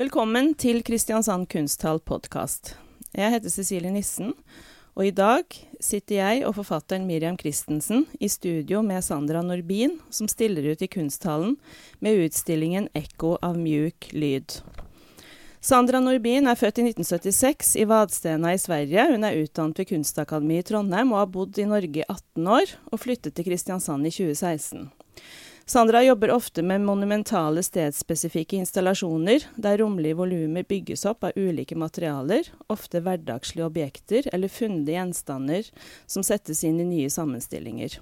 Välkommen till Kristiansand Kunsthall Podcast. Jag heter Cecilie Nissen, och i dag sitter jag och författaren Miriam Christensen i studio med Sandra Norbin, som ställer ut i Kunsthallen med utställningen Echo av mjuk lyd'. Sandra Norbin är född i 1976 i Vadstena i Sverige. Hon är utdannad vid Kunstakademien i Trondheim och har bott i Norge i 18 år, och flyttade till Kristiansand i 2016. Sandra jobber ofte med monumentale stedsspesifikke installasjoner, der romlige volumer bygges opp av ulike materialer, ofte hverdagslige objekter eller funne gjenstander som settes inn i nye sammenstillinger.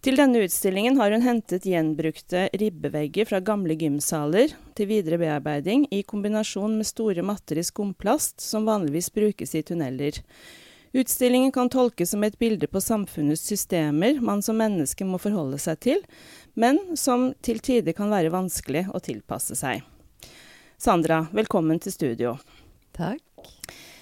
Til denne utstillingen har hun hentet gjenbrukte ribbevegger fra gamle gymsaler til videre bearbeiding, i kombinasjon med store matter i skumplast som vanligvis brukes i tunneler. Utstillingen kan tolkes som et bilde på samfunnets systemer man som menneske må forholde seg til, men som til tider kan være vanskelig å tilpasse seg. Sandra, velkommen til studio. Takk.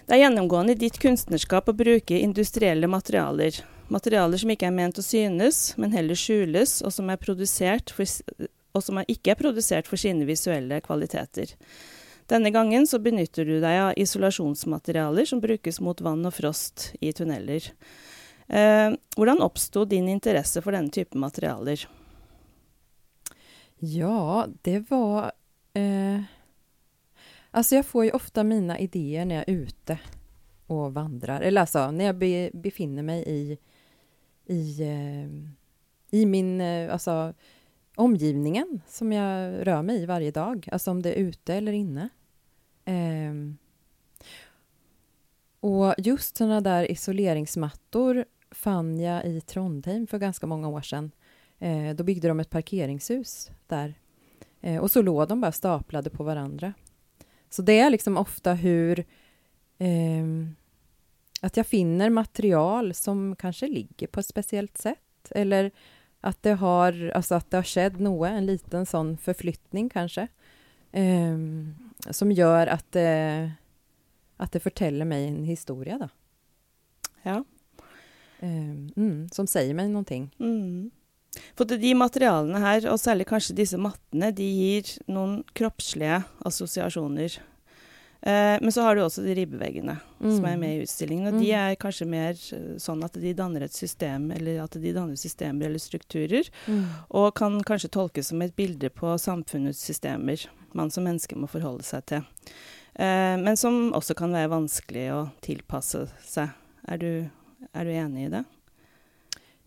Det er gjennomgående i ditt kunstnerskap å bruke industrielle materialer. Materialer som ikke er ment å synes, men heller skjules, og som, for, og som ikke er produsert for sine visuelle kvaliteter. Denne gangen så benytter du deg av isolasjonsmaterialer som brukes mot vann og frost i tunneler. Eh, hvordan oppsto din interesse for denne av materialer? Ja, det var... Eh, alltså jag får ju ofta mina idéer när jag är ute och vandrar. Eller alltså, när jag be, befinner mig i, i, eh, i min... Eh, alltså, omgivningen som jag rör mig i varje dag, alltså om det är ute eller inne. Um, och just sådana där isoleringsmattor fann jag i Trondheim för ganska många år sedan. Eh, då byggde de ett parkeringshus där. Eh, och så låg de bara staplade på varandra. Så det är liksom ofta hur... Ehm, att jag finner material som kanske ligger på ett speciellt sätt. Eller att det har, alltså att det har skett något, en liten sån förflyttning kanske, eh, som gör att det, att det förtäller mig en historia. Då. Ja. Eh, mm, som säger mig någonting. Mm. For de materialene her, og særlig kanskje disse mattene, de gir noen kroppslige assosiasjoner Eh, men så har du også de ribbeveggene mm. som er med i utstillingen. Og mm. de er kanskje mer eh, sånn at de danner et system, eller at de danner systemer eller strukturer. Mm. Og kan kanskje tolkes som et bilde på samfunnets systemer man som menneske må forholde seg til. Eh, men som også kan være vanskelig å tilpasse seg. Er du, er du enig i det?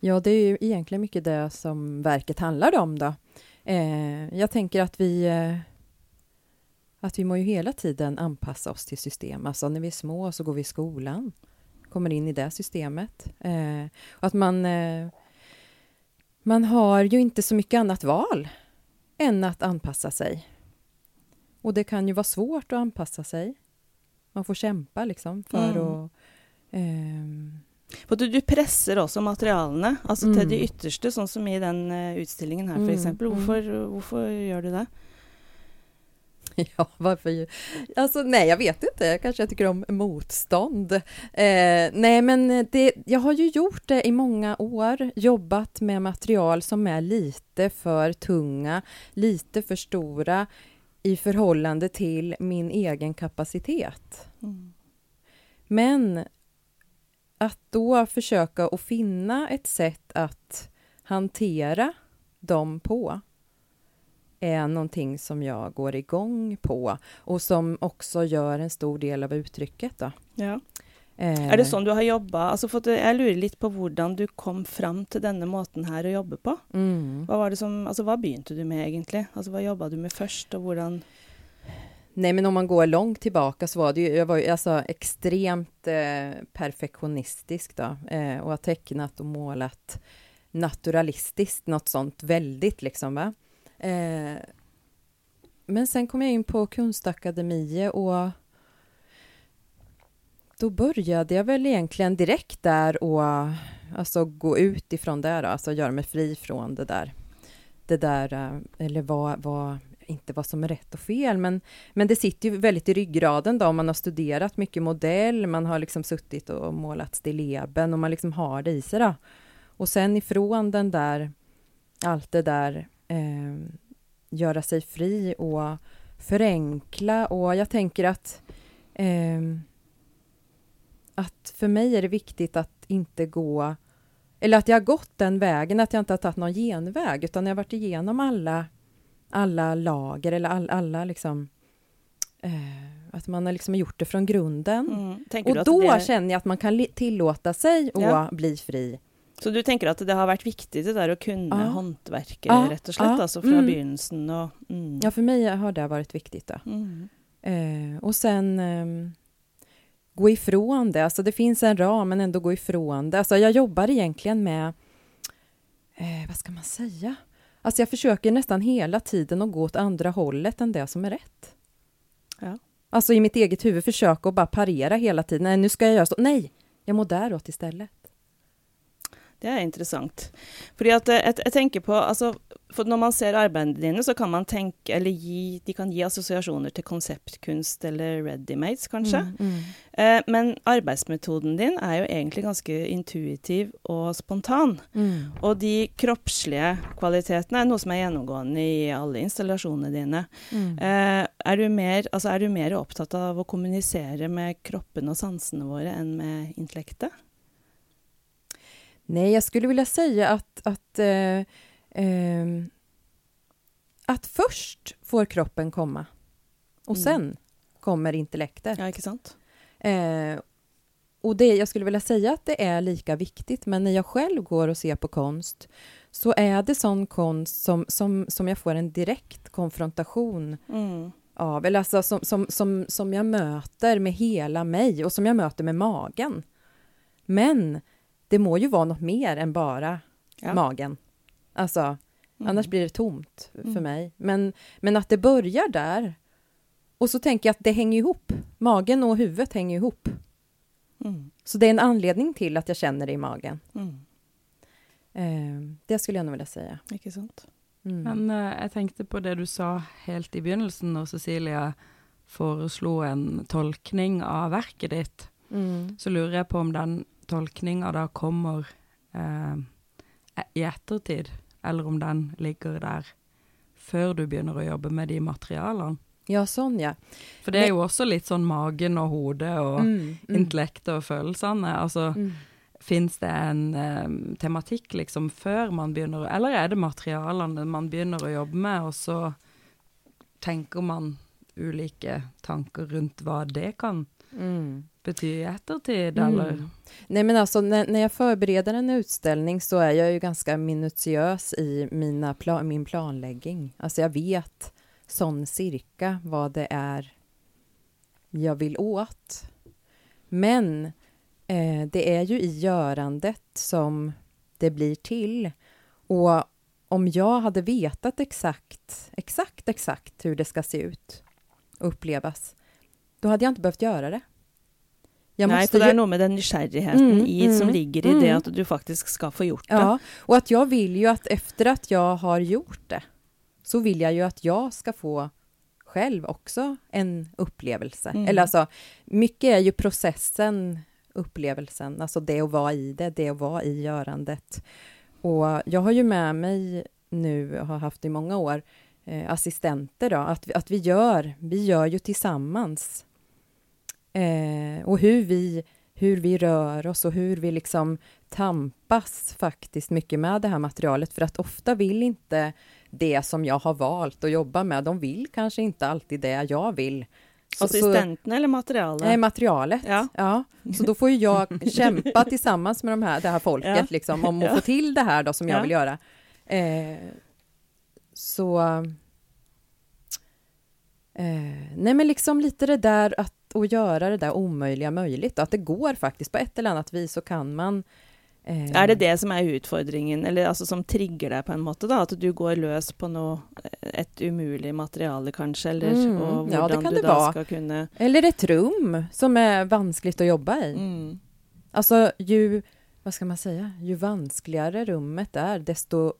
Ja, det är ju egentligen mycket det som verket handlar om. Då. Eh, jag tänker att vi eh, att vi må ju hela tiden anpassa oss till system. Alltså när vi är små så går vi i skolan, kommer in i det systemet. Eh, och att man, eh, man har ju inte så mycket annat val än att anpassa sig. Och det kan ju vara svårt att anpassa sig. Man får kämpa liksom för mm. att... Eh, for du, du, presser også materialene altså mm. til det ytterste, sånn som i den uh, utstillingen her f.eks. Mm. Hvorfor, hvorfor gjør du det? Ja, varför? Alltså, nej, jag vet inte. Kanske jag tycker om motstånd. Eh, nej, men det, jag har ju gjort det i många år, jobbat med material som är lite för tunga, lite för stora i förhållande till min egen kapacitet. Mm. Men att då försöka att finna ett sätt att hantera dem på är någonting som jag går igång på och som också gör en stor del av uttrycket. Då. Ja. Eh. Er det sånn du har jobba altså for Jeg lurer litt på hvordan du kom fram til denne måten her å jobbe på. Mm. Hva, var det som, altså, hva begynte du med, egentlig? Altså, hva jobba du med først, og hvordan Nej, men om man går långt tillbaka så var det ju, jag var ju alltså extremt eh, perfektionistisk då eh, och har tecknat och målat naturalistiskt, något sånt väldigt liksom va. Eh, men sen kom jag in på Kunstakademiet och då började jag väl egentligen direkt där och alltså gå ut ifrån det, då, alltså göra mig fri från det där. Det där, eh, eller vad, vad, inte vad som är rätt och fel, men, men det sitter ju väldigt i ryggraden då, man har studerat mycket modell, man har liksom suttit och målat stilleben och man liksom har det i sig då. Och sen ifrån den där, allt det där eh, göra sig fri och förenkla och jag tänker att ehm, att för mig är det viktigt att inte gå eller att jag har gått den vägen, att jag inte har tagit någon genväg utan jag har varit igenom alla alla lager eller all, alla liksom eh, att man har liksom gjort det från grunden. Mm. Och då det... känner jag att man kan tillåta sig att ja. bli fri. Så du tänker att det har varit viktigt det där att kunna ja. hantverket ja. rätt och slett, ja. alltså från mm. begynnelsen? Och, mm. Ja, för mig har det varit viktigt. Då. Mm. Eh, och sen eh, gå ifrån det, alltså det finns en ram men ändå gå ifrån det. Alltså jag jobbar egentligen med, eh, vad ska man säga? Alltså jag försöker nästan hela tiden att gå åt andra hållet än det som är rätt. Ja. Alltså i mitt eget huvud försöka att bara parera hela tiden. Nej, nu ska jag göra så. Nej, jag må däråt istället. Det er interessant. Fordi at jeg, jeg, tenker på altså, for Når man ser arbeidene dine, så kan man tenke eller gi, de kan gi assosiasjoner til konseptkunst eller readymates, kanskje. Mm, mm. Eh, men arbeidsmetoden din er jo egentlig ganske intuitiv og spontan. Mm. Og de kroppslige kvalitetene er noe som er gjennomgående i alle installasjonene dine. Mm. Eh, er, du mer, altså, er du mer opptatt av å kommunisere med kroppen og sansene våre enn med intellektet? Nej, jag skulle vilja säga att, att, eh, eh, att först får kroppen komma och mm. sen kommer intellektet. Ja, inte? Eh, och det, jag skulle vilja säga att det är lika viktigt, men när jag själv går och ser på konst så är det sån konst som, som, som jag får en direkt konfrontation mm. av, eller alltså som, som, som, som jag möter med hela mig och som jag möter med magen. Men det må ju vara något mer än bara ja. magen. Alltså, mm. annars blir det tomt för mm. mig. Men, men att det börjar där. Och så tänker jag att det hänger ihop. Magen och huvudet hänger ihop. Mm. Så det är en anledning till att jag känner det i magen. Mm. Eh, det skulle jag nog vilja säga. Ikke sant. Mm. Men uh, jeg tenkte på det du sa helt i begynnelsen, når Cecilia foreslo en tolkning av verket ditt. Mm. Så lurer jeg på om den tolkninga da kommer eh, i ettertid, eller om den ligger der før du begynner å jobbe med de materialene. Ja, sånn, ja. For det er jo også litt sånn magen og hodet og mm, mm. intellektet og følelsene. Altså, mm. fins det en um, tematikk liksom før man begynner Eller er det materialene man begynner å jobbe med, og så tenker man ulike tanker rundt hva det kan mm betyder i eftertid mm. eller? Nej men alltså när, när, jag förbereder en utställning så är jag ju ganska minutiös i mina pla min planläggning. Alltså jag vet sån cirka vad det är jag vill åt. Men eh, det är ju i görandet som det blir till. Och om jag hade vetat exakt, exakt, exakt hur det ska se ut och upplevas, då hade jag inte behövt göra det. Jag Nej, för det är något med den nysgjerrigheten mm, i, som mm, ligger i mm. det att du faktiskt ska få gjort det. Ja, och att jag vill ju att efter att jag har gjort det så vill jag ju att jag ska få själv också en upplevelse. Mm. Eller alltså, mycket är ju processen, upplevelsen, alltså det att vara i det, det att vara i görandet. Och jag har ju med mig nu, har haft i många år, eh, assistenter då, att, att vi gör, vi gör ju tillsammans Eh, och hur vi, hur vi rör oss och hur vi liksom tampas faktiskt mycket med det här materialet, för att ofta vill inte det som jag har valt att jobba med, de vill kanske inte alltid det jag vill. Assistenten eller materialet? Nej, materialet. Ja. ja. Så då får ju jag kämpa tillsammans med de här, det här folket ja. liksom, om att ja. få till det här då som jag vill göra. Eh, så... Eh, nej, men liksom lite det där att att göra det där omöjliga möjligt. Att det går faktiskt, på ett eller annat vis så kan man eh... Er det det som är utfordringen, eller alltså som trigger dig på en måte, da? At du går lös på noe, et umulig material kanske, eller mm. hvordan ja, det kan du det vara. kunne Eller ett rum som är vanskligt att jobba i. Mm. Alltså, ju, vad ska man säga, ju vanskligare rummet är, desto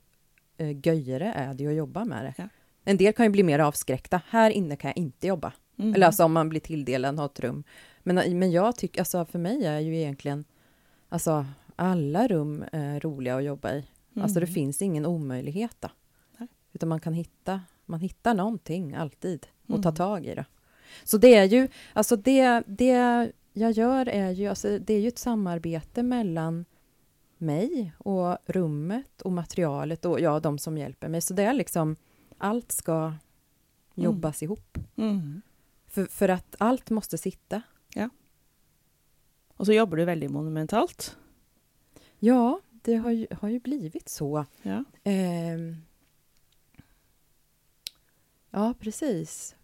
eh, göjere är det att jobba med det. Ja. En del kan ju bli mer avskräckta. Här inne kan jag inte jobba. Mm. Eller alltså om man blir tilldelad ett rum. Men, men jag tycker, alltså för mig är ju egentligen, alltså alla rum är roliga att jobba i. Mm. Alltså det finns ingen omöjlighet då. Nej. Utan man kan hitta man hittar någonting alltid och Mm. tar tag i det. Så det är ju, alltså det, det jag gör är ju, alltså det är ju ett samarbete mellan mig och rummet och materialet och ja, de som hjälper mig. Så det är liksom, allt ska jobbas ihop. Mm. För, för att allt måste sitta. Och så jobbar du väldigt monumentalt. Ja, det har ju, har ju blivit så. Ja. Ehm. ja, precis.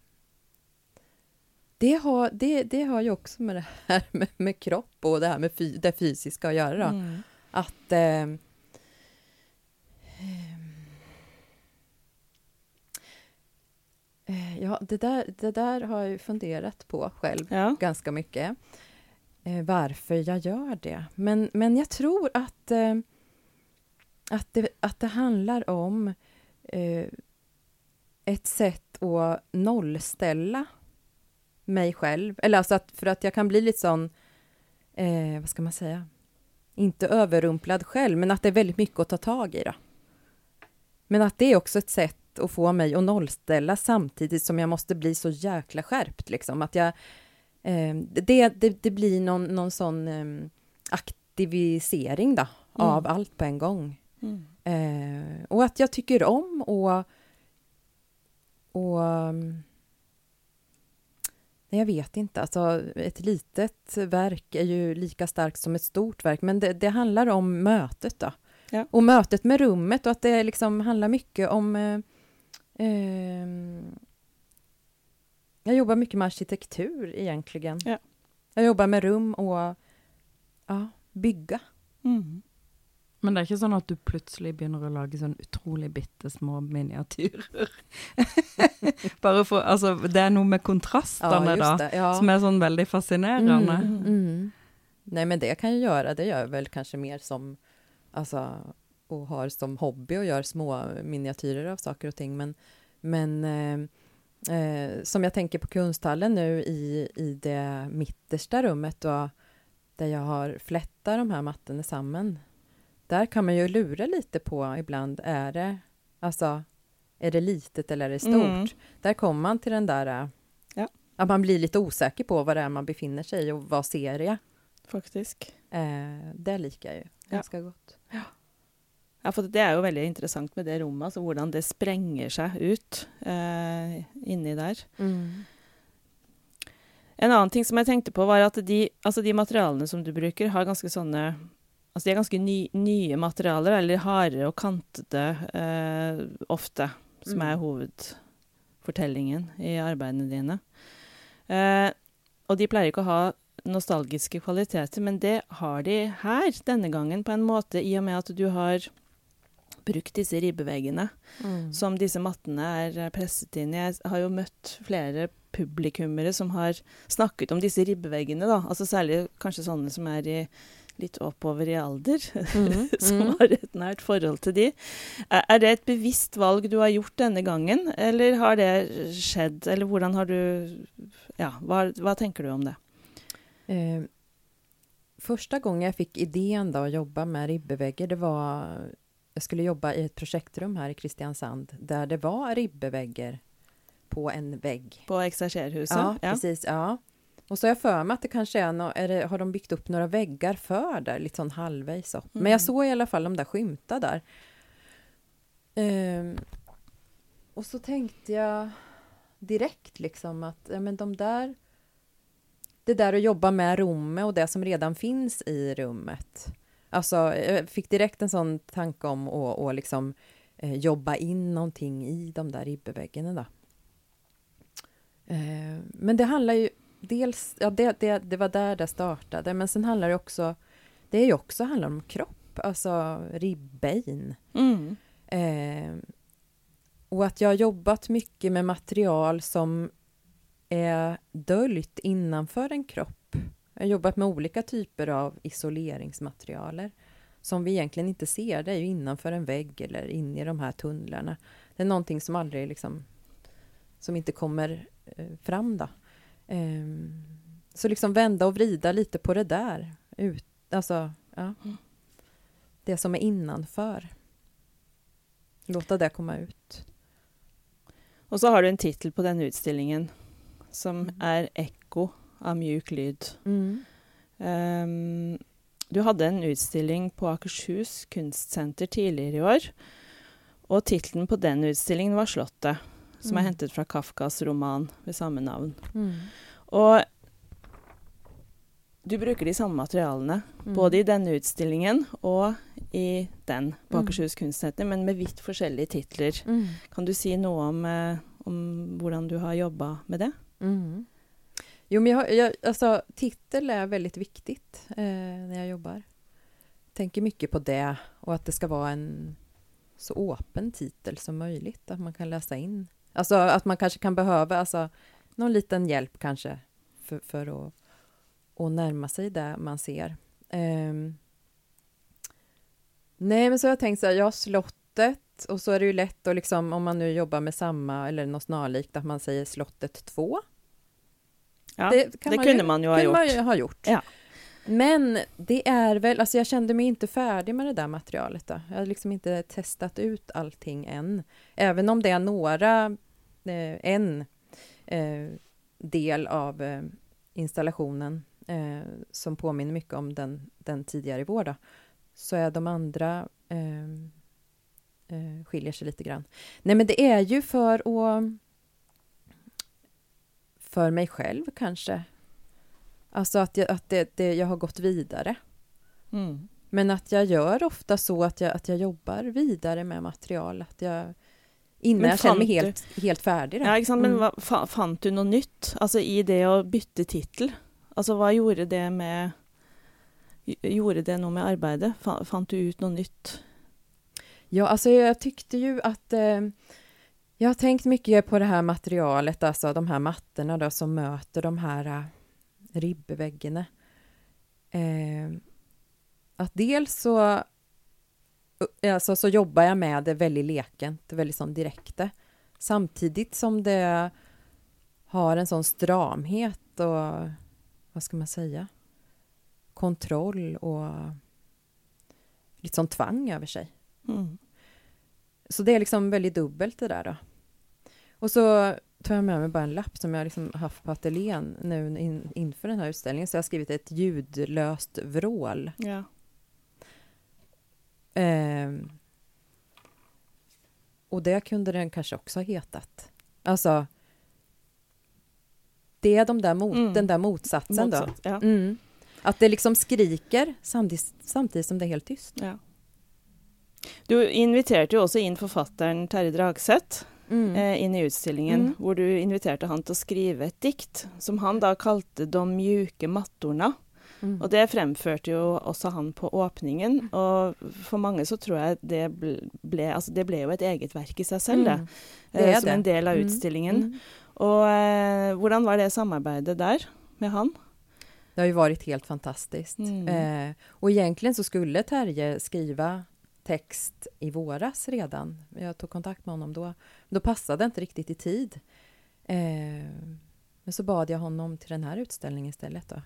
Det har, det, det har ju också med det här med, med kropp och det här med fy, det fysiska att göra. Mm. Att... eh, ja, det där, det där har jag funderat på själv Ja. ganska mycket. Eh, varför jag gör det. Men, men jag tror att, eh, att, det, att det handlar om eh, ett sätt att nollställa mig själv. Eller alltså att, för att jag kan bli lite sån, eh, vad ska man säga, inte överrumplad själv, men att det är väldigt mycket att ta tag i. Då. Men att det är också ett sätt att få mig att nollställa samtidigt som jag måste bli så jäkla skärpt. Liksom. Att jag, eh, det, det, det blir någon, någon sån eh, aktivisering då, av allt på en gång. Mm. Eh, och att jag tycker om och... och um, nej, jag vet inte. Alltså, ett litet verk är ju lika starkt som ett stort verk, men det, det handlar om mötet. då. Ja. Och mötet med rummet och att det liksom handlar mycket om... Eh, ehm, jag jobbar mycket med arkitektur egentligen. Ja. Jag jobbar med rum och ja, bygga. Mm. Men det er ikke sånn at du begynner å lage sånn utrolig bitte små miniatyrer. Bare for Altså, det er noe med kontrastene, da, det. Ja. som er sånn veldig fascinerende. Mm, mm. Nej, men det kan jag göra. Det gör jag väl kanske mer som, alltså, och har som hobby och gör små miniatyrer av saker och ting. Men, men eh, eh, som jag tänker på konsthallen nu i, i det mittersta rummet då, där jag har flättat de här mattorna samman. Där kan man ju lura lite på ibland, är det, alltså, är det litet eller är det stort? Mm. Där kommer man till den där, Ja. att man blir lite osäker på vad det är man befinner sig i och vad ser jag? Faktisk. Eh, det liker jag ju ganska gott. Ja, for det er jo veldig interessant med det rommet, altså hvordan det sprenger seg ut eh, inni der. En annen ting som jeg tenkte på, var at de, altså de materialene som du bruker, har ganske sånne Altså de er ganske ny, nye materialer, eller harde og kantede eh, ofte, som Mm. er hovedfortellingen i arbeidene dine. Eh, og de pleier ikke å ha nostalgiske kvaliteter, men det har de her denne gangen, på en måte, i og med at du har brukt disse ribbeveggene Mm. som disse mattene er presset inn i. Jeg har jo møtt flere publikummere som har snakket om disse ribbeveggene, da. Altså særlig kanskje sånne som er i litt oppover i alder, Mm, som mm. har et nært forhold til de. Er det et bevisst valg du har gjort denne gangen, eller har det skjedd? Eller hvordan har du Ja, hva, hva tenker du om det? Eh, första gången jag fick idén då att jobba med ribbeväggar, det var... Jag skulle jobba i ett projektrum här i Kristiansand där det var ribbeväggar på en vägg. På Ekserserhuset? Ja, precis. Ja. Och så har jag för mig att det kanske är, no, är det, har de byggt upp några väggar för där, lite sån halvvägs upp. Men Mm. jag såg i alla fall de där skymta där. Ehm, och så tänkte jag direkt liksom att ja, men de där, det där att jobba med rummet och det som redan finns i rummet. Alltså, jag fick direkt en sån tanke om att att liksom, eh, jobba in någonting i de där ribbeväggarna. Då. Eh, men det handlar ju dels, ja det, det, det var där det startade, men sen handlar det också, det är ju också handlar om kropp, alltså ribbein. Mm. Eh, och att jag har jobbat mycket med material som är döljt innanför en kropp. Jag har jobbat med olika typer av isoleringsmaterialer som vi egentligen inte ser. Det är ju innanför en vägg eller in i de här tunnlarna. Det är någonting som aldrig liksom, som inte kommer eh, fram då. Ehm, så liksom vända och vrida lite på det där. Ut, alltså, ja. Det som är innanför. Låta det komma ut. Och så har du en titel på den utställningen som Mm. är Ekko av mjuk lyd. Mm. Ehm, du hade en utställning på Akershus kunstsenter tidigare i år. Och titeln på den utställningen var Slottet, som Mm. hämtat från Kafkas roman med samma namn. Mm. Och du brukar de samma materialen, Mm. både i den utställningen och i den på Mm. Akershus kunstsenter, men med vitt olika titlar. Mm. Kan du säga något om, eh, om hur du har jobbat med det? Mm. Jo, men jag, jag, alltså, titel är väldigt viktigt eh, när jag jobbar. Tänker mycket på det och att det ska vara en så öppen titel som möjligt, att man kan läsa in. Alltså att man kanske kan behöva alltså, någon liten hjälp kanske för, för att, att närma sig det man ser. Eh, nej, men så har jag tänkt så här, ja, slottet och så är det ju lätt att liksom, om man nu jobbar med samma eller något snarlikt, att man säger slottet 2. Ja, Det det, kan man kunde ju- man ju ha gjort. man ju ha gjort. Ja. Men det är väl, alltså jag kände mig inte färdig med det där materialet. Då. Jag har liksom inte testat ut allting än. Även om det är några, eh, en eh, del av eh, installationen eh, som påminner mycket om den, den tidigare i vår, då, så är de andra eh, eh, skiljer sig lite grann. Nej, men det är ju för att för mig själv kanske. Alltså att, jag, att det, det, jag har gått vidare. Mm. Men att jag gör ofta så att jag, att jag jobbar vidare med material. Att jag, innan Men jag känner mig fann du- helt, helt färdig. då. Ja, sant? Men Mm. hva, fa, fant du något nytt alltså, i det att byta titel? Alltså vad gjorde det med Gjorde det något med arbetet? Fa- Fant du ut något nytt? Ja, alltså jag tyckte ju att eh, jag har tänkt mycket på det här materialet, alltså de här mattorna då som möter de här eh, ribbväggarna. Eh, att dels så, eh, alltså, så jobbar jag med det väldigt lekent, väldigt sån direkt. Samtidigt som det har en sån stramhet och vad ska man säga? Kontroll och lite sån tvang över sig. Mm. Så det är liksom väldigt dubbelt det där då. Och så tar jag med mig bara en lapp som jag liksom haft på ateljén nu in, inför den här utställningen. Så jag har skrivit ett ljudlöst vrål. Ja. Ehm, och det kunde den kanske också ha hetat. Alltså, det är de där mot, Mm. den där motsatsen då. Motsatt, Ja. Mm. Att det liksom skriker samtidigt, samtidigt som det är helt tyst. ja. Du inviterade ju också in författaren Terje Dragseth Mm. eh, in i utställningen, Mm. hvor du inviterade han till att skriva ett dikt som han då kallade De mjuka mattorna. Mm. Och det framförde ju också han på öppningen. Och för många så tror jag det ble, alltså det blev ju ett eget verk i sig själv, det, Mm. Det eh, som det. en del av Mm. utställningen. Mm. Och eh, hur var det samarbetet där med han? Det har ju varit helt fantastiskt. Eh, och egentligen så skulle Terje skriva text i våras redan. Jag tog kontakt med honom då. Då passade det inte riktigt i tid. Eh, men så bad jag honom till den här utställningen istället. Då.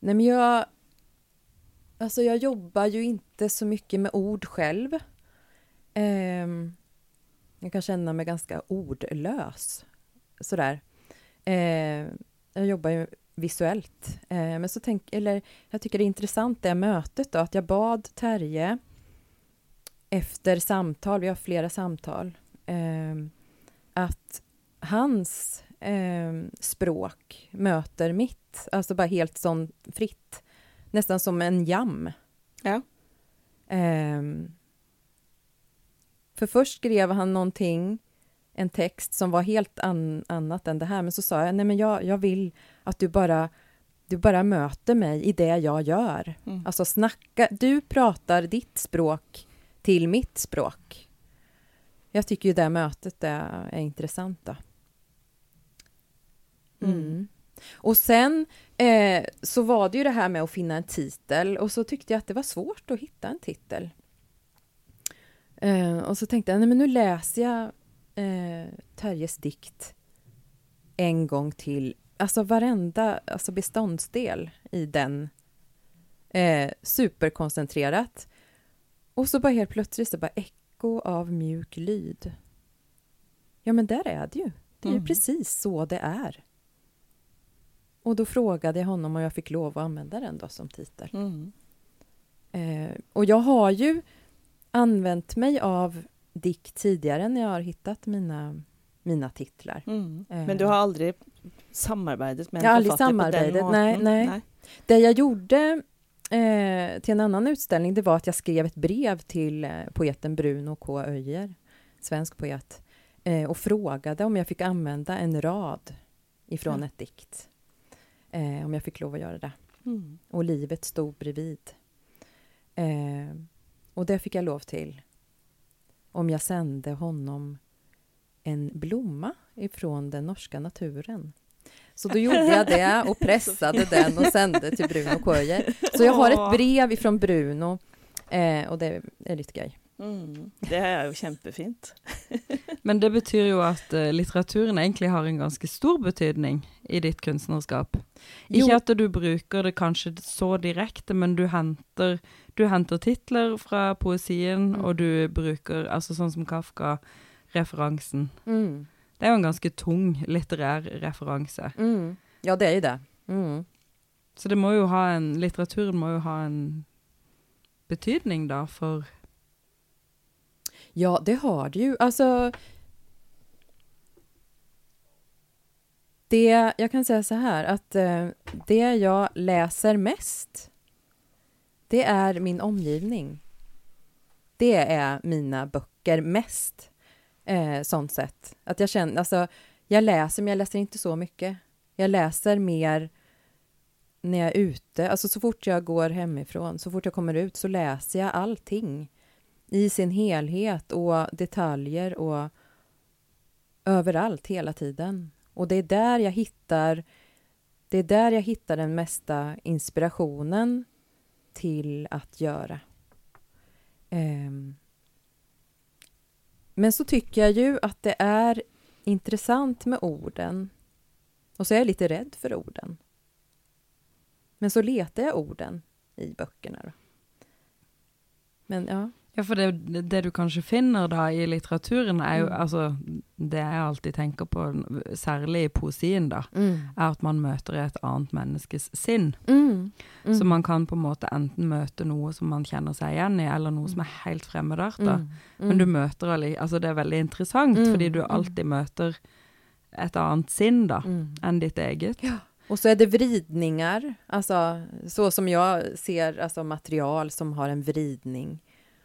Nej, men jag... Alltså jag jobbar ju inte så mycket med ord själv. Eh, jag kan känna mig ganska ordlös. Sådär. Eh, jag jobbar ju visuellt. Eh, men så tänk, eller jag tycker det är intressant det mötet då, att jag bad Terje efter samtal, vi har flera samtal, eh, att hans eh, språk möter mitt, alltså bara helt sån fritt, nästan som en jam. Ja. Eh, för först skrev han någonting, en text som var helt an, annat än det här, men så sa jag, nej men jag, jag vill att du bara, du bara möter mig i det jag gör. Mm. Alltså snacka, du pratar ditt språk till mitt språk. Jag tycker ju det mötet är, är intressant då. Mm. Mm. Och sen eh, så var det ju det här med att finna en titel och så tyckte jag att det var svårt att hitta en titel. Eh, och så tänkte jag, nej men nu läser jag eh, Terjes dikt en gång till. Alltså varenda alltså beståndsdel i den. Eh, superkoncentrerat. Och så bara helt plötsligt så bara eko av mjuk lyd. ja men där är det ju. Det är Mm. ju precis så det är. Och då frågade jag honom om jag fick lov att använda den då som titel. Mm. Eh, och jag har ju använt mig av dikt tidigare när jag har hittat mina, mina titlar. Mm. Eh. Men du har aldrig samarbetat med en Jag författare på den måten? nej, nej. Det jag gjorde eh, till en annan utställning det var att jag skrev ett brev till eh, poeten Bruno K. Öijer, svensk poet, eh, och frågade om jag fick använda en rad ifrån Ja. ett dikt. Eh, om jag fick lov att göra det. Mm. Och livet stod bredvid. Eh, och det fick jag lov till. Om jag sände honom en blomma ifrån den norska naturen. Så då gjorde jag det och pressade den och sände till Bruno Köjer. Så jag har ett brev ifrån Bruno eh, och det är lite gøy. Mm. Det er jo kjempefint. Men det betyr jo at eh, litteraturen egentlig har en ganske stor betydning i ditt kunstnerskap. Jo. Ikke at du bruker det kanskje så direkte, men du henter, du henter titler fra poesien, Mm. og du bruker, altså sånn som Kafka-referansen. Mm. Det er jo en ganske tung litterær referanse. Mm. Ja, det är ju det. Mm. Så det må jo ha en, litteraturen må jo ha en betydning da for Ja, det har det ju. Alltså... Det, jag kan säga så här att eh, det jag läser mest det är min omgivning. Det är mina böcker mest. Eh, sånt sätt. Att jag känner, alltså, jag läser men jag läser inte så mycket. Jag läser mer när jag är ute. Alltså så fort jag går hemifrån, så fort jag kommer ut så läser jag allting i sin helhet och detaljer och överallt hela tiden. Och det är där jag hittar det är där jag hittar den mesta inspirationen till att göra. Um, men så tycker jag ju att det är intressant med orden. Och så är jag lite rädd för orden. Men så letar jag orden i böckerna. Då. Men ja. Ja, for det, det du kanskje finner da i litteraturen, er jo Mm. altså Det jeg alltid tenker på, særlig i poesien, da, er at man møter et annet menneskes sinn. Mm. Mm. Så man kan på en måte enten møte noe som man kjenner seg igjen i, eller noe som er helt fremmedarta. Mm. Men du møter altså det er veldig interessant, Mm. fordi du alltid møter et annet sinn da, Mm. enn ditt eget. Och så är det vridningar, alltså så som jag ser alltså material som har en vridning.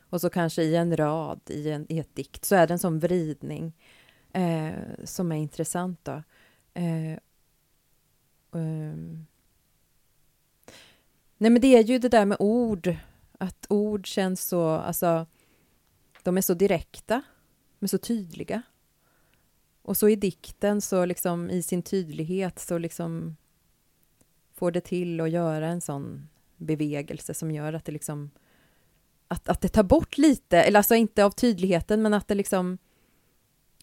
Och så kanske i en rad i, en, i ett dikt så är det en sån vridning eh, som är intressant då. Eh, um. Nej men det är ju det där med ord, att ord känns så, alltså de är så direkta, men så tydliga. Och så i dikten så liksom i sin tydlighet så liksom får det till att göra en sån bevegelse som gör att det liksom att, att det tar bort lite, eller alltså inte av tydligheten men att det liksom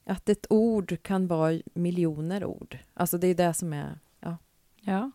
att ett ord kan vara miljoner ord. Alltså det är det som är, ja. Ja.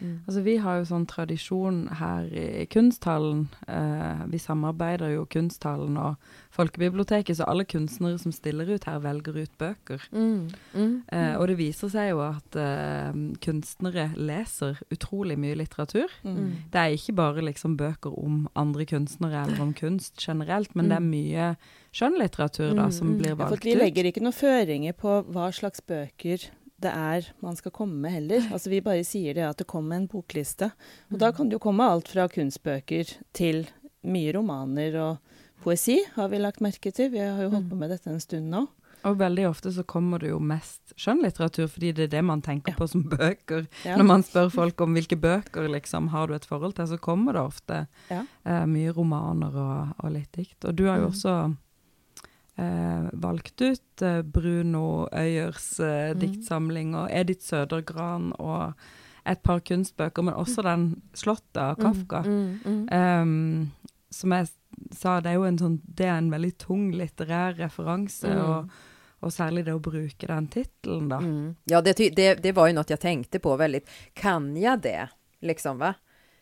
Mm. Altså, vi har jo sånn tradisjon her i Kunsthallen. Eh, vi samarbeider jo Kunsthallen og Folkebiblioteket, så alle kunstnere som stiller ut her, velger ut bøker. Mm. Mm. Eh, og det viser seg jo at eh, kunstnere leser utrolig mye litteratur. Mm. Det er ikke bare liksom bøker om andre kunstnere eller om kunst generelt, men det er Mm. mye skjønnlitteratur da, Mm, som mm. blir Ja, for valgt vi ut. legger ikke noen føringer på hva slags bøker det er man skal komme med heller. Altså Vi bare sier det at det kommer en bokliste. Og da kan det jo komme alt fra kunstbøker til mye romaner og poesi, har vi lagt merke til. Vi har jo holdt på med dette en stund nå. Og veldig ofte så kommer det jo mest skjønnlitteratur, fordi det er det man tenker Ja. på som bøker. Ja. Når man spør folk om hvilke bøker liksom har du et forhold til, så kommer det ofte Ja. eh, mye romaner og, og litt dikt. Og du har jo Mm. også eh, valgt ut eh, Bruno Øyers eh, Mm. diktsamling og Edith Sødergran og et par kunstbøker, men også den 'Slottet' av Kafka. Mm. Mm. Ehm, som jeg sa, det er jo en sånn Det er en veldig tung litterær referanse, Mm. og, og særlig det å bruke den tittelen, da. Mm. Ja, det, det, det var ju något jag tänkte på väldigt. Kan jag det? Liksom, va?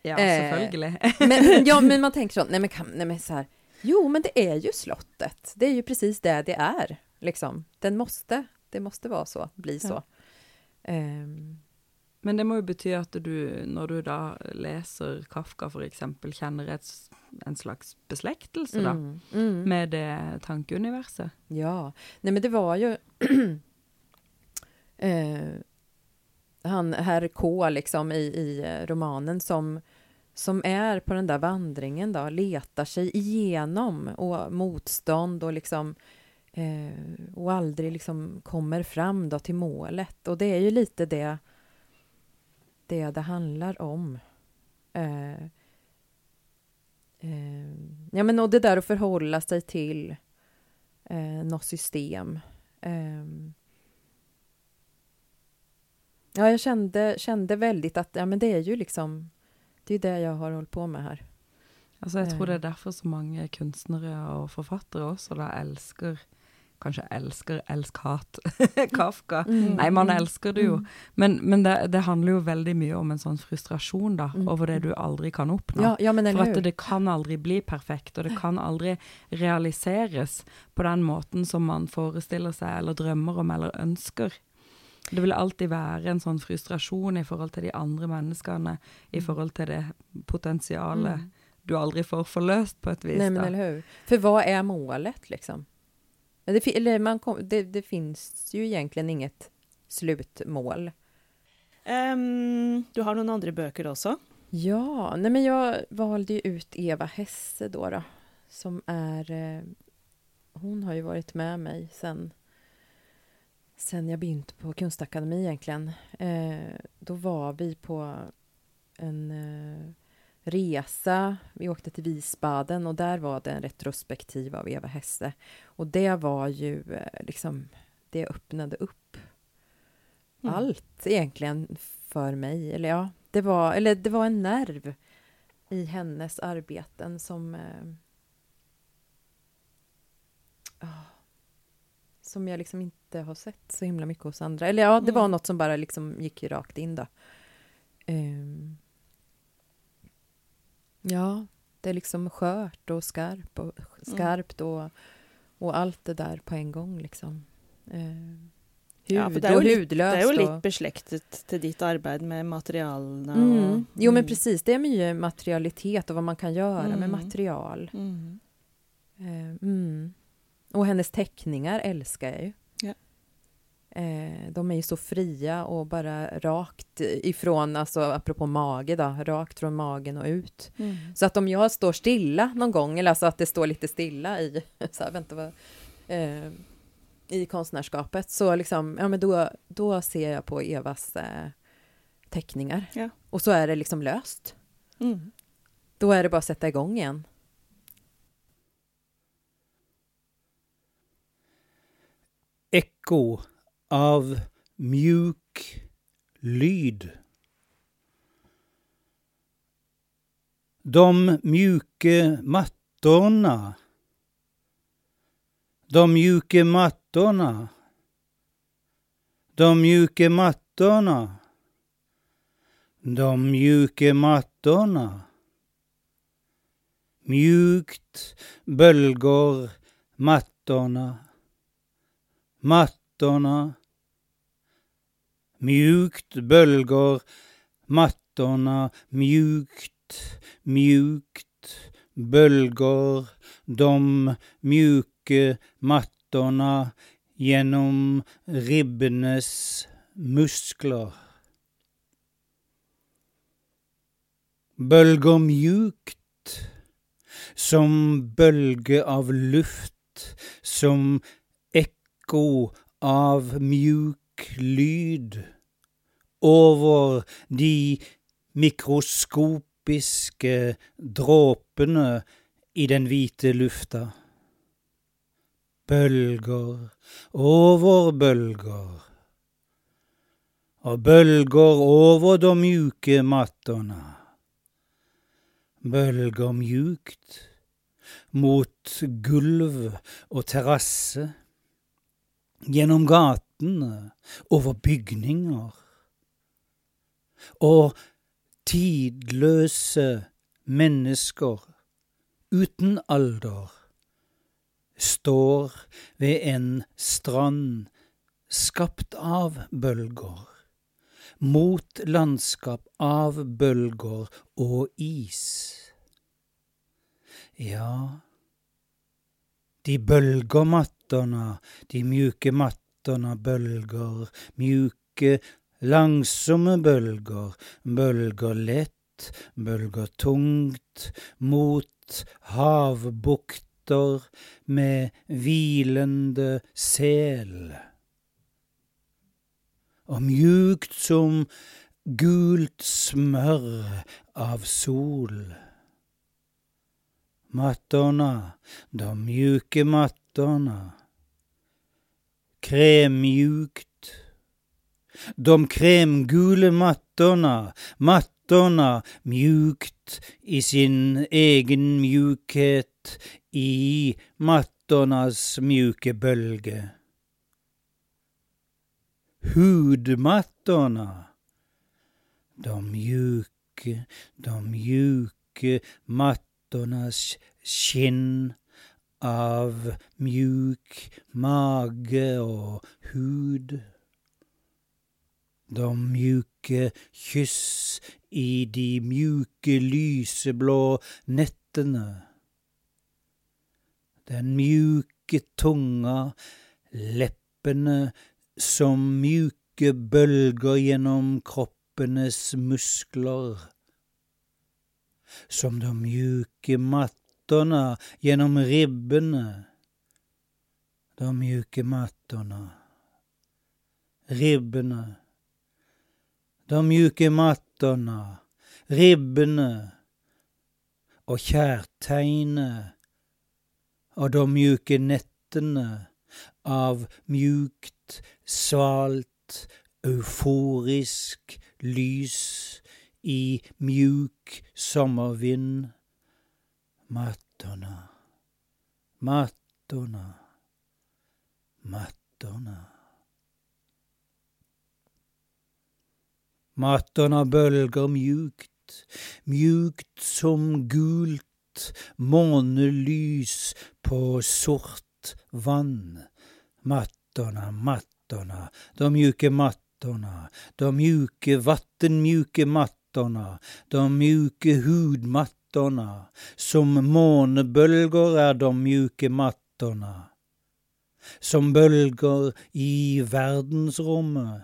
Ja, Eh. Men, ja, men man tänker så, nej men, kan, nej men så här, jo men det är ju slottet, det är ju precis det det är. liksom. Den måste, det måste vara så, bli så. Um, men det må jo bety at du, når du da leser Kafka eksempel, kjenner et, en slags beslektelse da, mm, mm. med det tankeuniverset? Ja, nej men det var ju eh, han, herr K liksom i, i eh, romanen som, som är på den där vandringen då, letar sig igenom och motstånd och liksom eh, och aldrig liksom kommer fram då till målet. Och det är ju lite det det det handlar om. Eh, eh, ja, men och det där att förhålla sig till eh, något system. Eh, ja, jag kände, kände väldigt att ja, men det är ju liksom det är det jag har hållit på med här. Alltså, jag tror det är därför så många konstnärer och författare också då älskar kanske älskar, älsk-hat, Kafka. Mm. Nej, man älskar det ju. Mm. Men, men det, det, handlar ju väldigt mycket om en sån frustration då, mm. över det du aldrig kan uppnå. Ja, ja, För att det kan aldrig bli perfekt, och det kan aldrig realiseras på den måten som man föreställer sig, eller drömmer om, eller önskar. Det vil alltid være en sånn frustrasjon i forhold til de andre menneskene, i mm. forhold til det potensialet mm. du aldrig får förlöst på ett vis. Nej, men eller hur. För vad är målet liksom? Det, eller man kom, det, det, finns ju egentligen inget slutmål. Um, du har några andra böcker också? Ja, nej men jag valde ju ut Eva Hesse då, då som är... Eh, hon har ju varit med mig sen, sen jag började på Kunstakademi egentligen. Eh, då var vi på en eh, resa. Vi åkte till Visbaden och där var det en retrospektiv av Eva Hesse. Och det var ju eh, liksom, det öppnade upp mm. allt egentligen för mig. Eller ja, det var, eller det var en nerv i hennes arbeten som eh, oh, som jag liksom inte har sett så himla mycket hos andra. Eller ja, det var mm. något som bara liksom gick rakt in då. Um, Ja, det är liksom skört och skarp och skarpt mm. och, och allt det där på en gång liksom. Eh, hud ja, det och hudlöst. Det är ju lite besläktat till ditt arbete med materialen. Mm. Och, jo, men mm. precis. Det är mycket materialitet och vad man kan göra med mm. material. Mm. Och hennes teckningar älskar jag ju. Eh, de är ju så fria och bara rakt ifrån, alltså apropå mage då, rakt från magen och ut. Mm. Så att om jag står stilla någon gång, eller alltså att det står lite stilla i, så här, vänta vad, eh, i konstnärskapet, så liksom, ja men då, då ser jag på Evas eh, teckningar. Ja. Och så är det liksom löst. Mm. Då är det bara att sätta igång igen. Eko av mjuk lyd. De mjuke mattorna. De mjuke mattorna. De mjuke mattorna. De mjuke mattorna. Mjukt bölgar mattorna. Mattorna. Mjukt bölgar mattorna, mjukt, mjukt bölgar de mjuke mattorna genom ribbenes muskler. Bölgar mjukt som bölge av luft, som ekko av mjuk lyd over de mikroskopiske dråpene i den hvite lufta. Bølger over bølger, og bølger over de mjuke mattorna. Bølger mjukt mot gulv og terrasse, gjennom gatorna, gatene, over bygninger. Og tidløse mennesker uten alder står ved en strand skapt av bølger, mot landskap av bølger og is. Ja, de bølger mattorna, de mjuke mattorna bölgar mjuke, langsomme bølger, bølger lett, bølger tungt, mot havbukter med hvilende sel. Og mjukt som gult smør av sol. Mattorna, de mjuke mattorna krämjukt. De krämgula mattorna, mattorna mjukt i sin egen mjukhet i mattornas mjuka bölge. Hudmattorna, de mjuka de mjuka mattornas skinn av mjuk mage och hud. De mjuke kyss i de mjuke lyseblå nätterna. Den mjuke tunga, läpparna som mjuke bölger genom kroppenes muskler som de mjuke mattorna genom ribborna, De mjuka mattorna. ribborna, De mjuka mattorna. ribborna. Och kjærtegnet och de mjuka nätterna. Av mjukt, svalt, euforisk lys i mjuk sommarvind. Mattorna, mattorna, mattorna. Mattorna bölgar mjukt, mjukt som gult månelys på sort vann. Mattorna, mattorna, de mjuka mattorna, de mjuka vattenmjuka mattorna de mjuka hudmattorna, som månbölgor är de mjuke mattorna, som bölgor i verdensrommet,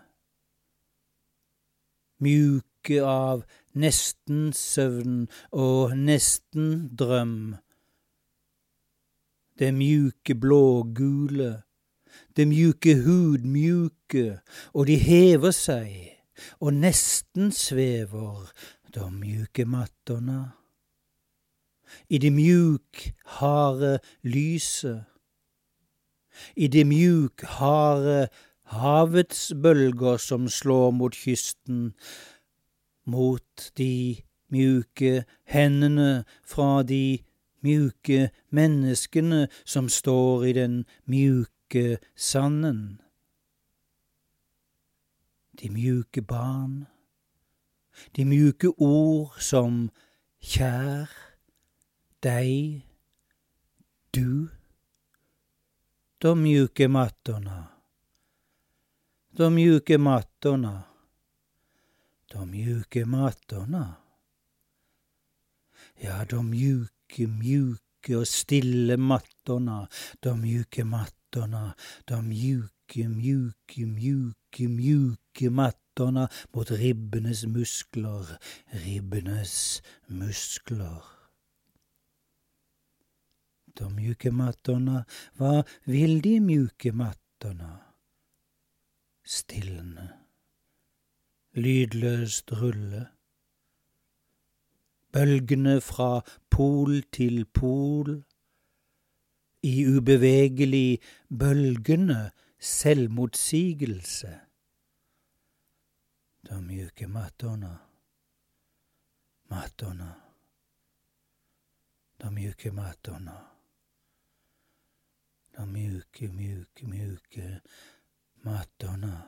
mjuke av nästan sömn och nästan dröm. Det mjuke blågula, det mjuke hudmjuke, och de häver sig, och nästan svävar de mjuke mattorna. I det mjuk, harde lyset. I det mjuk, harde havets bølger som slår mot kysten, mot de mjuke hendene fra de mjuke menneskene som står i den mjuke sanden. De mjuke barn, de mjuke ord som kjær, dig, du, de mjuka mattorna, de mjuka mattorna, de mjuka mattorna. Ja, de mjuka, mjuka och stilla mattorna, de mjuka mattorna, de mjuka, mjuka, mjuka, mjuka mattorna mot ribbenes muskler, ribbenes muskler. De mjuke mattorna, vad vill de mjuke mattorna? Stilne, lydløst rulle. Bølgene fra pol till pol, i ubevegelig bølgende selvmotsigelse de mjuka mattorna. Mattorna. De mjuka mattorna. De mjuka, mjuka, mjuka mattorna.